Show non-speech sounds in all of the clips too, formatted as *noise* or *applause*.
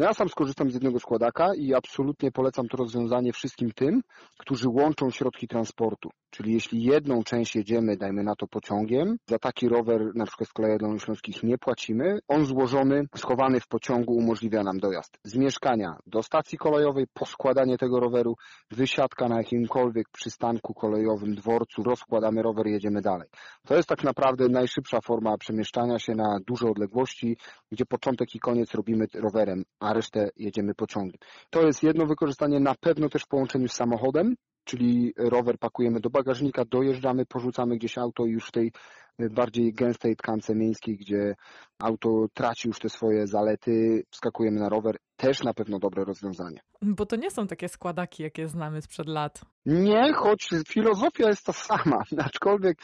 No ja sam skorzystam z jednego składaka i absolutnie polecam to rozwiązanie wszystkim tym, którzy łączą środki transportu. Czyli jeśli jedną część jedziemy, dajmy na to pociągiem, za taki rower na przykład z kolei Dolnośląskich nie płacimy, on złożony, schowany w pociągu umożliwia nam dojazd z mieszkania do stacji kolejowej, poskładanie tego roweru, wysiadka na jakimkolwiek przystanku kolejowym, dworcu, rozkładamy rower i jedziemy dalej. To jest tak naprawdę najszybsza forma przemieszczania się na duże odległości, gdzie początek i koniec robimy rowerem, a resztę jedziemy pociągiem. To jest jedno wykorzystanie, na pewno też w połączeniu z samochodem, czyli rower pakujemy do bagażnika, dojeżdżamy, porzucamy gdzieś auto i już w tej bardziej gęstej tkance miejskiej, gdzie auto traci już te swoje zalety, wskakujemy na rower, też na pewno dobre rozwiązanie. Bo to nie są takie składaki, jakie znamy sprzed lat. Nie, choć filozofia jest ta sama, *laughs* aczkolwiek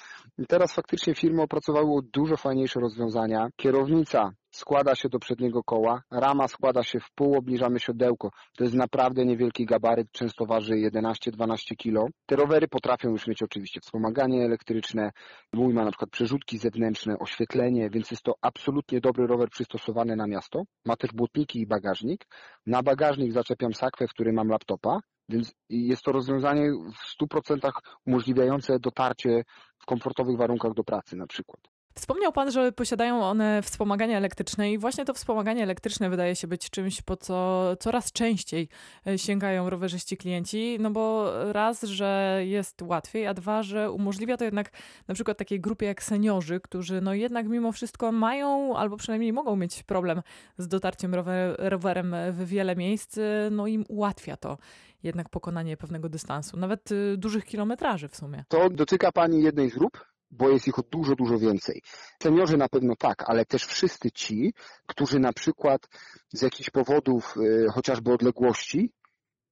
teraz faktycznie firmy opracowały dużo fajniejsze rozwiązania. Kierownica składa się do przedniego koła, rama składa się w pół, obniżamy siodełko. To jest naprawdę niewielki gabaryt, często waży 11-12 kg. Te rowery potrafią już mieć oczywiście wspomaganie elektryczne, mój ma na przykład przerzutki zewnętrzne, oświetlenie, więc jest to absolutnie dobry rower przystosowany na miasto. Ma też błotniki i bagażnik. Na bagażnik zaczepiam sakwę, w której mam laptopa, więc jest to rozwiązanie w 100% umożliwiające dotarcie w komfortowych warunkach do pracy na przykład. Wspomniał Pan, że posiadają one wspomaganie elektryczne i właśnie to wspomaganie elektryczne wydaje się być czymś, po co coraz częściej e, sięgają rowerzyści klienci, no bo raz, że jest łatwiej, a dwa, że umożliwia to jednak na przykład takiej grupie jak seniorzy, którzy no jednak mimo wszystko mają albo przynajmniej mogą mieć problem z dotarciem rower, rowerem w wiele miejsc, no im ułatwia to jednak pokonanie pewnego dystansu, nawet y, dużych kilometraży w sumie. To dotyka Pani jednej z grup, bo jest ich dużo, dużo więcej. Seniorzy na pewno tak, ale też wszyscy ci, którzy na przykład z jakichś powodów, y, chociażby odległości,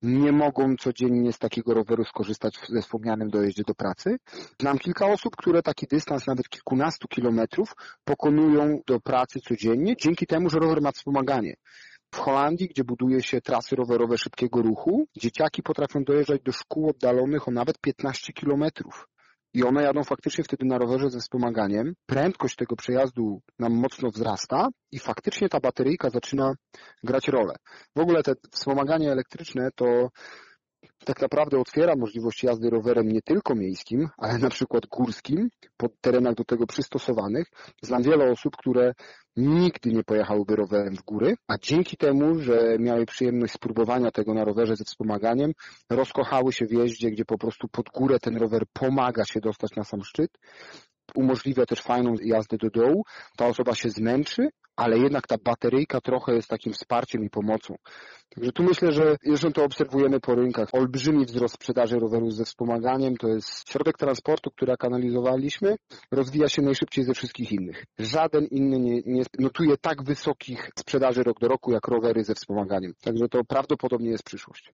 nie mogą codziennie z takiego roweru skorzystać ze wspomnianym dojeździe do pracy. Znam kilka osób, które taki dystans nawet kilkunastu kilometrów pokonują do pracy codziennie, dzięki temu, że rower ma wspomaganie. W Holandii, gdzie buduje się trasy rowerowe szybkiego ruchu, dzieciaki potrafią dojeżdżać do szkół oddalonych o nawet 15 kilometrów i one jadą faktycznie wtedy na rowerze ze wspomaganiem. Prędkość tego przejazdu nam mocno wzrasta i faktycznie ta bateryjka zaczyna grać rolę. W ogóle te wspomaganie elektryczne to tak naprawdę otwiera możliwość jazdy rowerem nie tylko miejskim, ale na przykład górskim, pod terenach do tego przystosowanych. Znam wiele osób, które nigdy nie pojechałyby rowerem w góry, a dzięki temu, że miały przyjemność spróbowania tego na rowerze ze wspomaganiem, rozkochały się w jeździe, gdzie po prostu pod górę ten rower pomaga się dostać na sam szczyt, umożliwia też fajną jazdę do dołu, ta osoba się zmęczy, ale jednak ta bateryjka trochę jest takim wsparciem i pomocą. Także tu myślę, że zresztą to obserwujemy po rynkach. Olbrzymi wzrost sprzedaży rowerów ze wspomaganiem to jest środek transportu, który analizowaliśmy, rozwija się najszybciej ze wszystkich innych. Żaden inny nie, nie notuje tak wysokich sprzedaży rok do roku jak rowery ze wspomaganiem. Także to prawdopodobnie jest przyszłość.